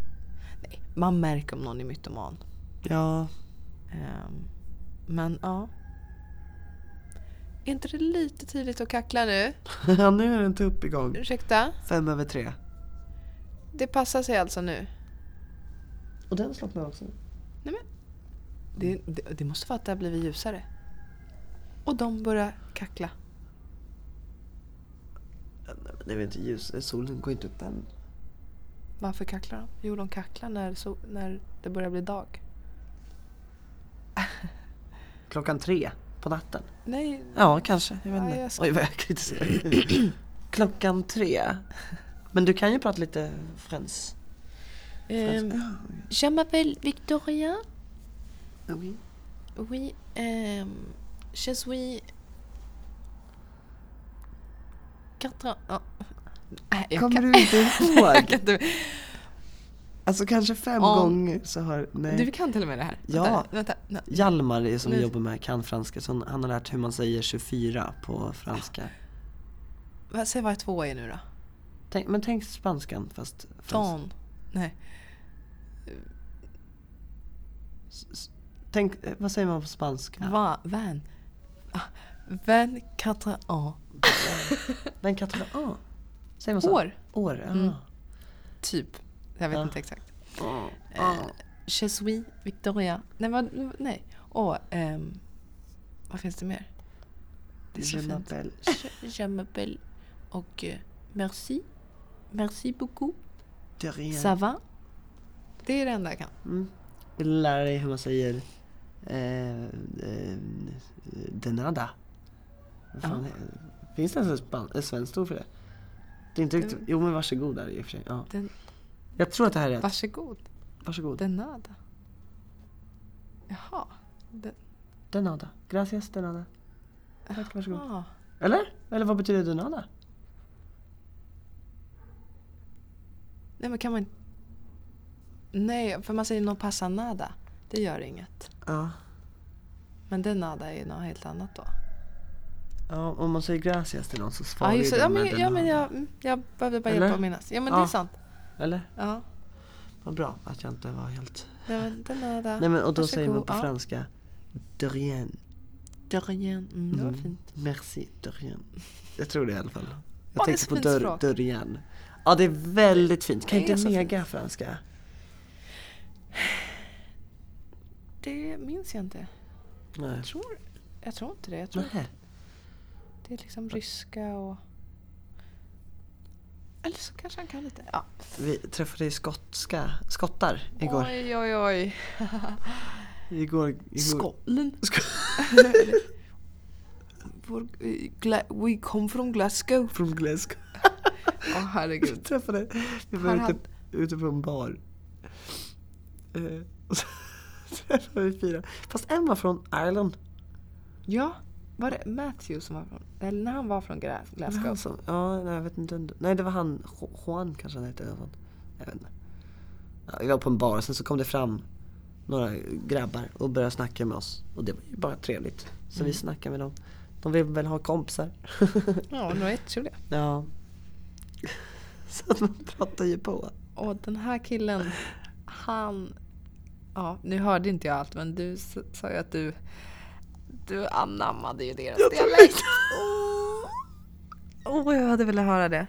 Nej, man märker om någon är mytoman. ja, Ehm, men ja. Är inte det lite tidigt att kackla nu? ja nu är en tupp igång. Ursäkta? Fem över tre. Det passar sig alltså nu? Och den slocknar också. Det, det, det måste vara att det har blivit ljusare. Och de börjar kackla. Det är väl inte ljus, solen går inte upp än. Varför kacklar de? Jo, de kacklar när, so, när det börjar bli dag. Klockan tre på natten. Nej, Ja, kanske. Jag vet Ja, inte. jag ska- Oj, vad jag kritiserar. Klockan tre. Men du kan ju prata lite frans. Um, Ja, je m'appelle Victoria. oui. Oui, um, je suis... Quatre. Ja. Nej, jag Kommer kan- du inte ihåg? inte. Alltså kanske fem Ja. gånger så har... Nej. Du kan till och med det här. Ja. Vänta, vänta. nej. Hjalmar som Nu- jobbar med kan franska så han, har lärt hur man säger 24 på franska. Vad- Säg vad två är nu då. Tänk, men tänk spanskan fast... Dan. Nej. tänk, eh, vad säger man på spanska? Va, van. Ah, Van quatre ans. Men katara, ah. Säger man så? År. År, ja. Mm. Typ. Jag vet Ja. inte exakt. Ah, Eh, ah. Je suis Victoria. Nej, vad, nej. Och, ehm, vad finns det mer? Det är så Je fint. m'appelle. Je, m'appelle och eh, merci. Merci beaucoup. De rien. Ça va? Det är det enda jag kan. Mm. Vill du lära dig hur man säger eh, eh, de nada? Vad fan Finns det ens ett, svenskt ord för det? Det är inte riktigt, jo men varsågod är det i och för sig. Ja. Den, Jag tror att det här är rätt. varsågod. Varsågod. De nada. Jaha. De, De nada. Gracias de nada. Tack, varsågod. ah. Eller? Eller vad betyder de nada? Nej men kan man Nej, för man säger no pasa nada. Det gör inget. Ja. Men det nada är något helt annat då. Ja, om man säger gracias till någon så svarar Ja, ju just det. de Ja, med men, de ja, men jag, jag behövde bara Eller? hjälpa att minnas. Ja, men det Ja. är sant. Eller? Ja. Vad bra att jag inte var helt... Nej, men det nada. Nej men och då säger man Varsågod. på franska De rien. De rien. Mm, det var Mm. fint. Merci, de rien. Jag tror det i alla fall. Jag Ja, det är tänkte på språk. dörren. Ja det är väldigt fint. Kan Det inte mega franska? Det minns jag inte. Nej. Jag tror, jag tror inte det. Jag tror Nej. det är liksom ryska och... Eller så kanske han kan lite. Ja. Vi träffade skotska, skottar igår. Oj, oj, oj. Igår, igår. Skottland. Sk- we come from Glasgow. Från Glasgow. Åh Vi herregud. träffade, vi var ute, ute på en bar. Eh, träffade vi fyra. Fast en var från Ireland. Ja, var det Matthew som var från... Eller när han var från Glasgow. han som, ja, nej, jag vet inte. Nej, det var han. Juan kanske han hette. Jag vet inte. Ja, vi var på en bar och sen så kom det fram några grabbar och började snacka med oss. Och det var ju bara trevligt. Så vi snackade med dem. De vill väl ha kompisar. Ja, de var jättetrevliga. ja. Så att man pratar ju på. Och den här killen, han... Ja, nu hörde inte jag allt men du sa ju att du... Du anammade ju deras dialekt. Åh, oh, jag hade velat höra det.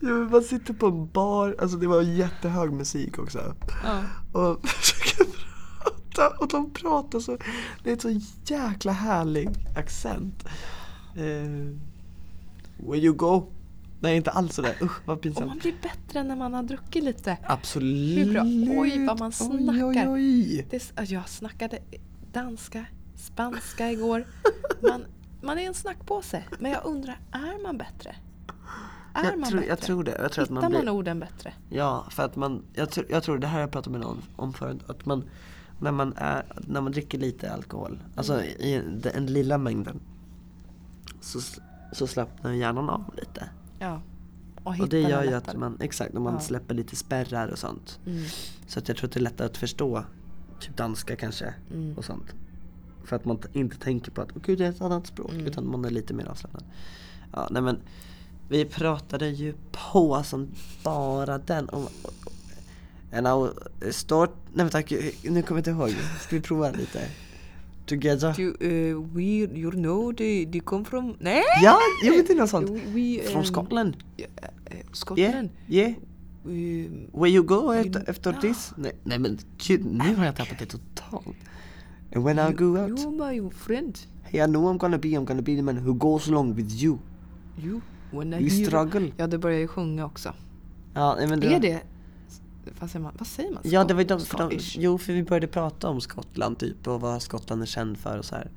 Ja, men man sitter på en bar, alltså det var jättehög musik också. Ja. Och försöker prata och de pratar så, det är en så jäkla härlig accent. Eh, where you go? Nej inte alls sådär, usch vad Och pinsamt. man blir bättre när man har druckit lite. Absolut. Hur bra? Oj, vad man snackar. Oj, oj, oj. Det, s- jag snackade danska, spanska igår. Man, man är en snackpåse. Men jag undrar, är man bättre? Är Jag man tror, bättre? jag tror det. Jag tror Hittar man blir, man orden bättre? Ja, för att man, jag, tror- jag tror det här har jag pratat med någon om förut, att man när man, är, när man dricker lite alkohol, alltså Mm. i den, den lilla mängden så, så slappnar hjärnan av lite. Ja. Och, Och det gör ju lättare. att man, exakt, när man Ja. släpper lite spärrar och sånt. Mm. Så att jag tror att det är lättare att förstå, typ danska kanske, Mm. och sånt. För att man inte tänker på att, åh gud det är ett annat språk, Mm. utan man är lite mer avslappnad. Ja, nej men, vi pratade ju på som bara den om will start, nej vänta, nu kommer jag inte ihåg. Ska vi prova lite? Together? You, uh, we, you know, they, they come from... Nej! Ja, jag vet inte något sånt. We, we, Från um, Skottland? yeah, uh, Yeah, Scotland. yeah. Um, Where you go You- efter, efter Ah. this? Nej, nej men gud, nu har jag tappat det totalt. And when I go out, You're my friend. hey I know I'm gonna be, I'm gonna be the man who goes along with you. You, when I We hear- struggle. Ja, du börjar ju sjunga också. Ja, men det Är det... Vad säger man? Vad säger man? Ja, det var de, för de, jo för vi började prata om Skottland typ och vad Skottland är känd för och så här.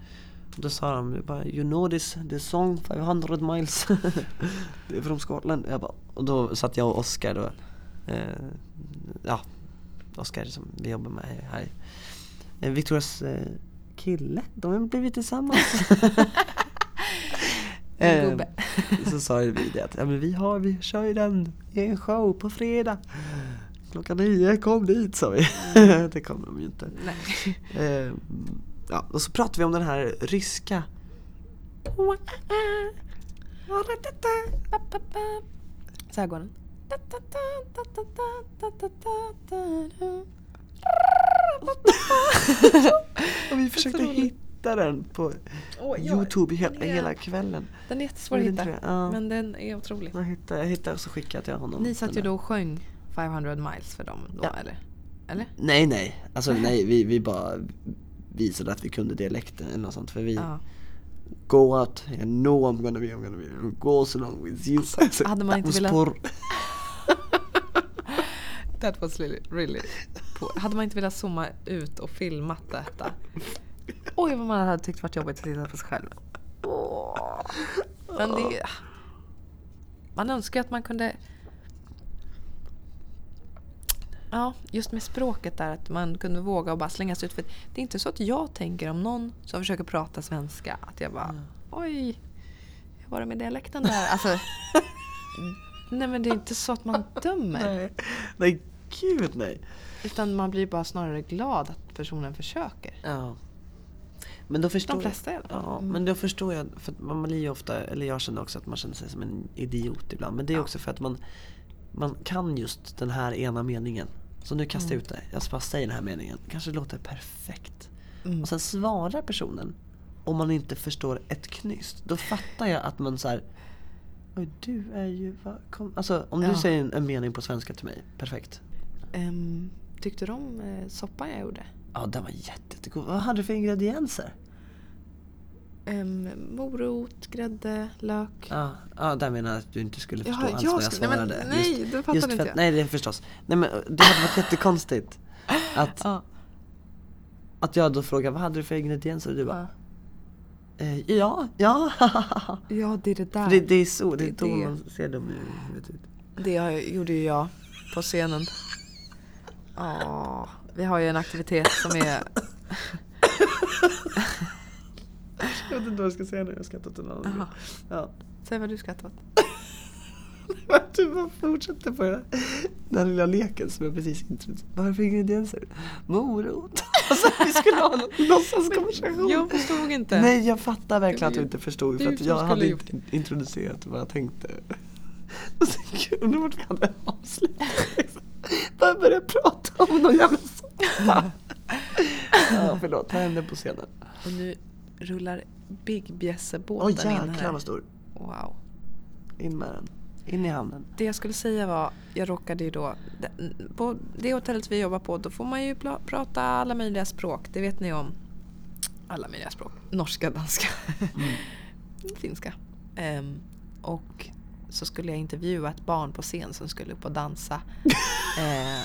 Och då sa de bara, you know this, this song 500 miles. det är från Skottland. Jag bara, och då satt jag och Oskar då, eh, ja, Oskar som vi jobbar med här. Eh, Victorias eh, kille, de har blivit tillsammans. Eh, så sa vi det att ja, men vi, har, vi kör ju den i en show på fredag. Klockan nio, kom dit sa vi. det kom de ju inte. Eh, ja, och så pratade vi om den här ryska Så här går den. Och vi försökte hitta den på Åh, ja, Youtube hela, är- hela kvällen. Den är jättesvår att hitta. ja. Men den är otrolig. Jag hittade, jag hittade och så skickade jag honom. Ni satt ju då och sjöng 500 miles för dem då, Ja. eller? Eller? Nej nej, alltså nej vi, vi bara visade att vi kunde dialekten eller något sånt för vi Ja. Go out, I know I'm gonna be, I'm gonna be, go so long with you. Alltså, hade man inte velat-. That was really, really poor. Hade man inte velat zooma ut och filmat detta? Oj vad man hade tyckt varit jobbigt att titta på sig själv. Men det... Man önskar att man kunde... Ja, just med språket där, att man kunde våga och bara slänga sig ut. För det är inte så att jag tänker om någon som försöker prata svenska, att jag bara oj, hur var det med dialekten där? Alltså, nej men det är inte så att man dömer. Nej, nej gud nej. Utan man blir bara snarare glad att personen försöker. Ja. Men då förstår De flesta jag, ja, Mm. men då förstår jag, för man blir ju ofta, eller jag känner också att man känner sig som en idiot ibland. Men det är Ja. också för att man, man kan just den här ena meningen. Så nu kastar Mm. jag ut det, jag ska bara säga den här meningen. Kanske låter perfekt. Mm. Och sen svarar personen om man inte förstår ett knyst. Då fattar jag att man så här. Oj, du är ju... Kom, alltså om du Ja. säger en, en mening på svenska till mig, perfekt. Ehm, tyckte du om eh, soppan jag gjorde? Ja, den var jätte- jättegod. Vad hade du för ingredienser? Um, morot, grädde, lök. Ja, ja där menar jag att du inte skulle förstå Jaha, alls jag vad jag skulle- nej, men svarade. nej, det fattade för inte jag. Nej, det är förstås. Nej men det hade varit jättekonstigt. Att, Ja. att jag då frågar vad hade du för ingredienser? Och du bara, Ja. eh, ja, ja. ja, det är det där. För det, det är så, det är Det då man ser dem i huvudet ut. Det gjorde ju jag på scenen. Ja, vi har ju en aktivitet som är... Jag vet inte vad jag ska säga nu, jag har skrattat en annan Jaha. Ja. Säg vad du skrattar åt. Du bara fortsätter på den den här lilla leken som jag precis introducerade. Vad har du för ingredienser? Morot. Alltså vi skulle ha någon låtsaskonversation. Jag förstod inte. Nej jag fattar verkligen att du inte förstod för att jag hade inte introducerat vad jag tänkte. Och undrar vart vi hade avslutat. Bara börja prata om någon jävla soppa. Ja förlåt, ta henne på scenen. Och nu rullar Big Bjässe-båten in jäklar här. vad stor. Wow. In med den. In i hamnen. Det jag skulle säga var, jag råkade ju då, på det hotellet vi jobbar på, då får man ju prata alla möjliga språk. Det vet ni om. Alla möjliga språk. Norska, danska, finska. Ehm, och så skulle jag intervjua ett barn på scen som skulle upp och dansa. eh,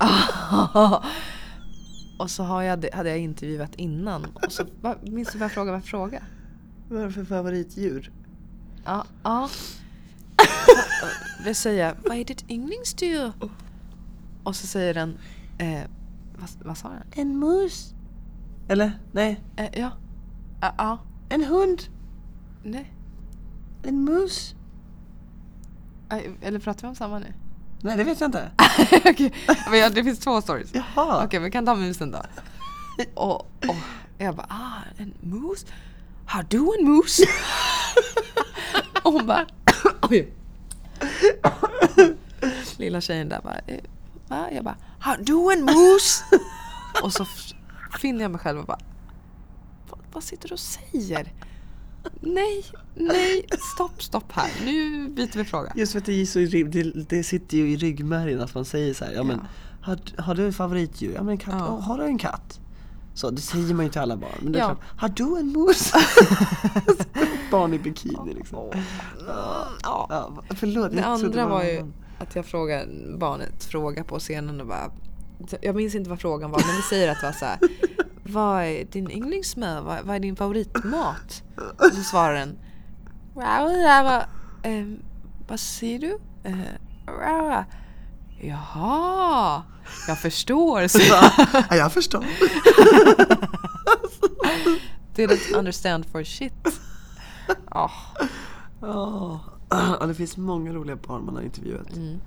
och så har jag, hade jag intervjuat innan. Och så va- minns du vad jag frågade? Vad jag frågade? Vad är det för favoritdjur? Ja. ja. Det säger jag, vad är ditt yndlingsdjur? Och så säger den, eh, vad, vad sa den? En mus. Eller? Nej. Eh, ja. Ja, ja. En hund. Nej. En mus. Eller pratar vi om samma nu? Nej, det vet jag inte. Okej, men ja, det finns två stories. Jaha. Okej, vi kan ta musen då. Och, och jag bara, ah, en mus? Har du en mus? och hon bara, oj. Lilla tjejen där bara, eh, va? Jag bara, har du en mus? och så finner jag mig själv och bara, vad, vad sitter du och säger? Nej, nej, stopp, stopp här. Nu byter vi fråga. Just för att det, är så, det, det sitter ju i ryggmärgen att man säger så här, ja, men har, har du ett favoritdjur? Ja men katt. Ja. Åh, har du en katt? Så det säger man ju till alla barn. Men det är Ja. klart, har du en mus? barn i bikini liksom. Ja, ja, förlåt. Det jag trodde andra var ju att jag frågade barnet fråga på scenen och bara Jag minns inte vad frågan var men vi säger att det var så här. Vad är din yndlingsmat? Vad, vad är din favoritmat? Och så svarar den ehm, Vad säger du? Eh, Jaha, jag förstår. Så Ja, jag förstår. didn't understand for shit. Ja, Ja, Ja, det finns många roliga barn man har intervjuat. Mm.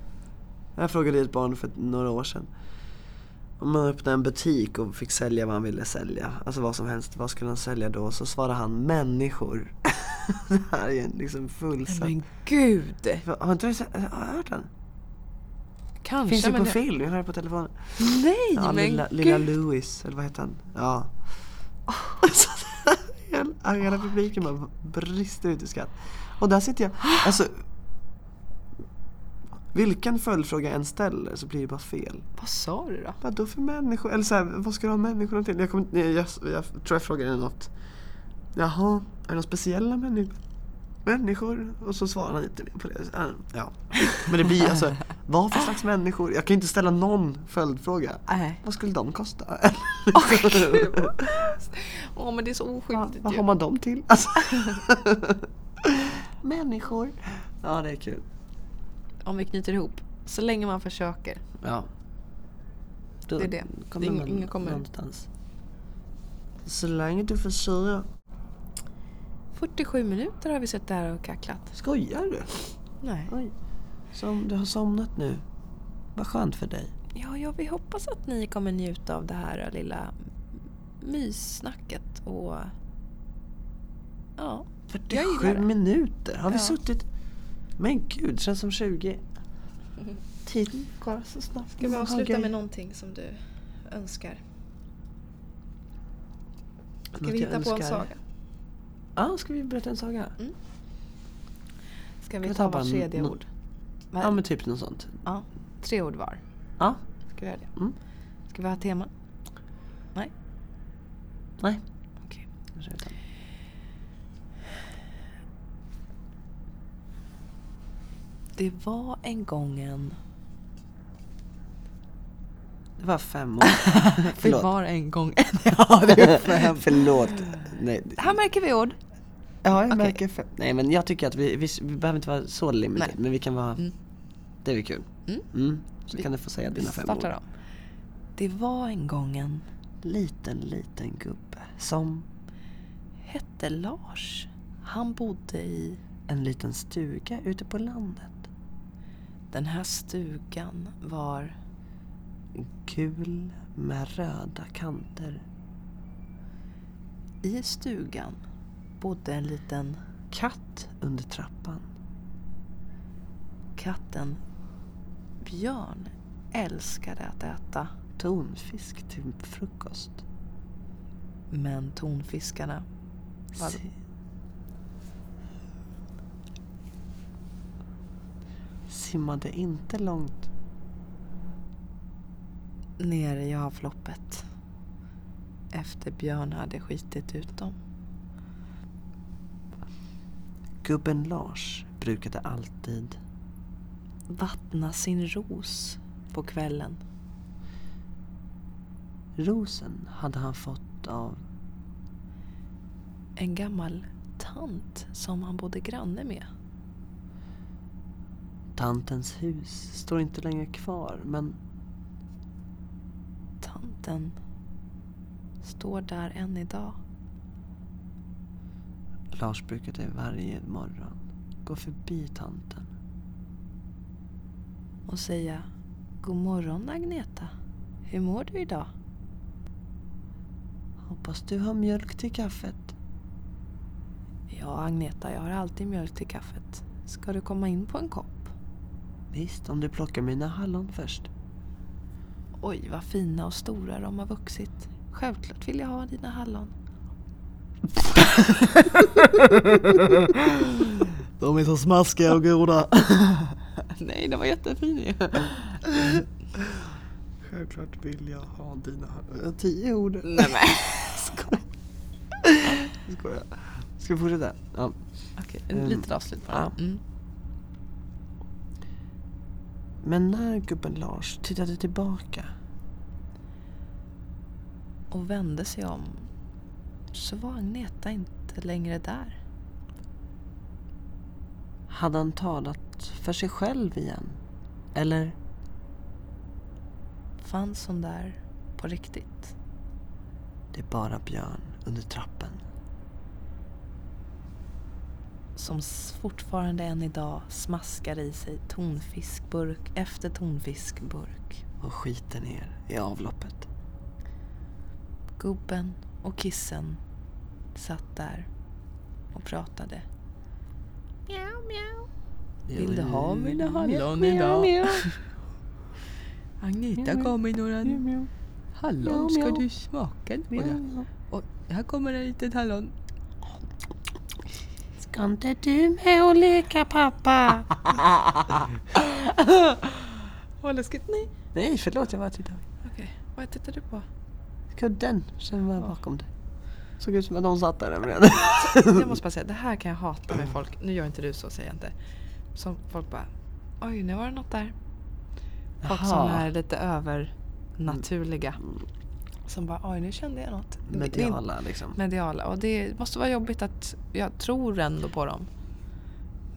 Jag frågade ett barn för några år sedan. Om man öppnade en butik och fick sälja vad han ville sälja. Alltså vad som helst. Vad skulle han sälja då? Så svarade han människor. det här är en liksom fullsatt. men gud. Har inte du hört den? Kanske Finns ju på jag- film, jag har det på telefonen. Nej Ja, men lilla, gud. lilla Louis, eller vad heter han? Ja. Så hela, hela publiken bara brister ut i skratt. Och där sitter jag, alltså vilken följdfråga jag än ställer så blir det bara fel. Vad sa du då? Vad då för människor? Eller så här, vad ska du ha människorna till? Jag, kom, jag, jag, jag tror jag frågade något. Jaha, är det några speciella människor? Människor? Och så svarar han inte på det. Ja. Men det blir alltså, vad för slags människor? Jag kan ju inte ställa någon följdfråga. Nej. Vad skulle de kosta? Åh men det är så oskyldigt vad har man dem till? Alltså. Människor. Ja, det är kul. Om vi knyter ihop. Så länge man försöker. Ja. Då Det är det. kommer Det ing- ingen kommer- någonstans. Så länge du försöker. 47 minuter har vi suttit där och kacklat. Skojar du? Nej. Oj. Som du har somnat nu. Vad skönt för dig. Ja, ja, vi hoppas att ni kommer njuta av det här lilla myssnacket och... Ja. Jag gillar 47 det. minuter. Har vi Ja. suttit? Men gud, det känns som 20. Tiden går så snabbt. Ska vi avsluta med någonting som du önskar? Ska Något vi hitta på en saga? Ja, ska vi berätta en saga? Ska vi vi ta vart tredje ord? Ja, men typ något sånt. Ja, tre ord var. Ja. Ska vi göra det? Mm. Ska vi ha tema? Nej? Nej. Okej. jag kör utan. Det var en gång en... Det var fem år. Det Förlåt. var en gång en... ja, det är fem. Förlåt. Nej. Här märker vi ord. Ja, jag Okej. märker fem. Nej, men jag tycker att vi, vi, vi behöver inte vara så limited, men vi kan vara... Mm. Det är väl kul. Mm. Mm. Så Vi- kan du få säga dina fem ord. om. Det var en gång en... Liten, liten gubbe som Hette Lars. Han bodde i... en liten stuga ute på landet. Den här stugan var... Gul med röda kanter. I stugan bodde en liten Katt under trappan. katten Björn älskade att äta Tonfisk till frukost. men tonfiskarna var Simmade inte långt. nere i avloppet efter Björn hade skitit ut dem. Gubben Lars brukade alltid vattna sin ros på kvällen. rosen hade han fått av En gammal tant som han bodde granne med tantens hus. Står inte längre kvar men Tanten står där än idag. Lars brukade varje morgon gå förbi tanten. och säga God morgon Agneta. Hur mår du idag? Hoppas du har mjölk till kaffet. Ja, Agneta, jag har alltid mjölk till kaffet. Ska du komma in på en kopp? Visst, om du plockar mina hallon först. Oj, vad fina och stora de har vuxit. Självklart vill jag ha dina hallon. De är så smaskiga och goda. Nej, det var jättefin ju. Självklart vill jag ha dina hallon. Tio ord. Nej men. Skoj. Skojar. Ska vi fortsätta? Ja. Okej, en Mm. litet avslut bara. Ja. Mm. Men när gubben Lars tittade tillbaka Och vände sig om så var Agneta inte längre där. hade han talat för sig själv igen? Eller Fanns hon där på riktigt? det är bara Björn under trappen? Som fortfarande än idag smaskar i sig tonfiskburk efter tonfiskburk. och skiter ner i avloppet. Gubben och kissen satt där och pratade. Mjau, mjau. Vill du ha mina hallon idag? Agneta gav mig några hallon. Ska du smaka några? Och här kommer en liten hallon. Ska inte du med och leka pappa? Vad läskigt. Nej. Nej, förlåt jag bara tittade. Okej, vad tittar du på? Kudden som var bakom dig. Såg ut som att någon satt där nämligen. Jag måste bara säga, det här kan jag hata med folk. Nu gör inte du så, säger jag inte. Som folk bara, oj nu var det något där. Folk som Jaha. är lite övernaturliga. Som bara, oj nu kände jag något. Mediala liksom. mediala. Och det måste vara jobbigt att jag tror ändå på dem.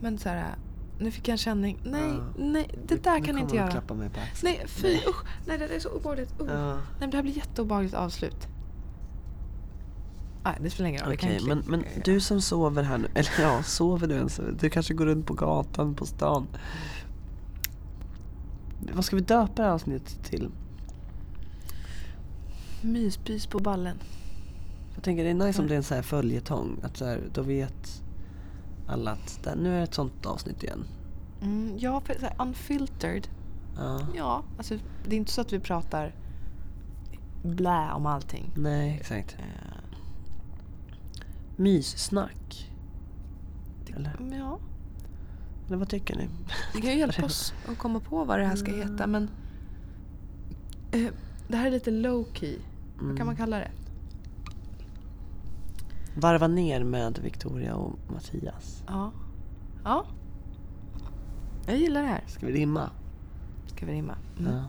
Men så här, nu fick jag en känning. Nej, Ja. nej, det där kan jag inte göra. klappa mig på axeln. Nej, fy usch. Nej, det där är så obehagligt. Uh. Ja. Nej, men det här blir jätteobehagligt avslut. Nej, det spelar ingen roll. Kan Okej, men, men du som sover här nu, eller ja, sover du ens? Du kanske går runt på gatan, på stan. Vad ska vi döpa det här avsnittet till? Myspys på ballen. Jag tänker det är nice om det är en sån här följetong. Att så här, då vet alla att där, nu är det ett sånt avsnitt igen. Mm, ja, för så här, unfiltered. Ja. Ja, alltså det är inte så att vi pratar blä om allting. Nej, exakt. Eh, Myssnack. Eller? ja, Eller vad tycker ni? det kan ju hjälpa oss att komma på vad det här ska heta. Men eh, det här är lite low key. Vad kan man kalla det? Varva ner med Victoria och Mattias. Ja. Ja. Jag gillar det här. Ska vi rimma? Ska vi rimma? Mm. Ja.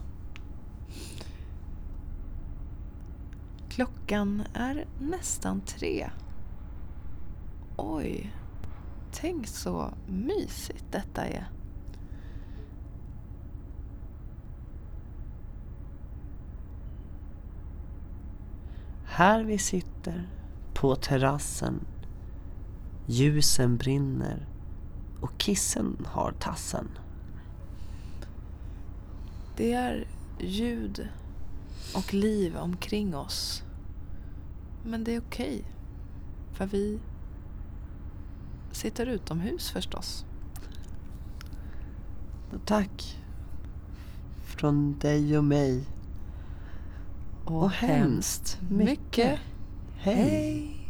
Klockan är nästan tre. Oj. Tänk så mysigt detta är. Här vi sitter på terrassen. Ljusen brinner och kissen har tassen. Det är ljud och liv omkring oss. Men det är okej. För vi sitter utomhus förstås. Tack från dig och mig. Och, Och hemskt mycket. mycket Hej! hej.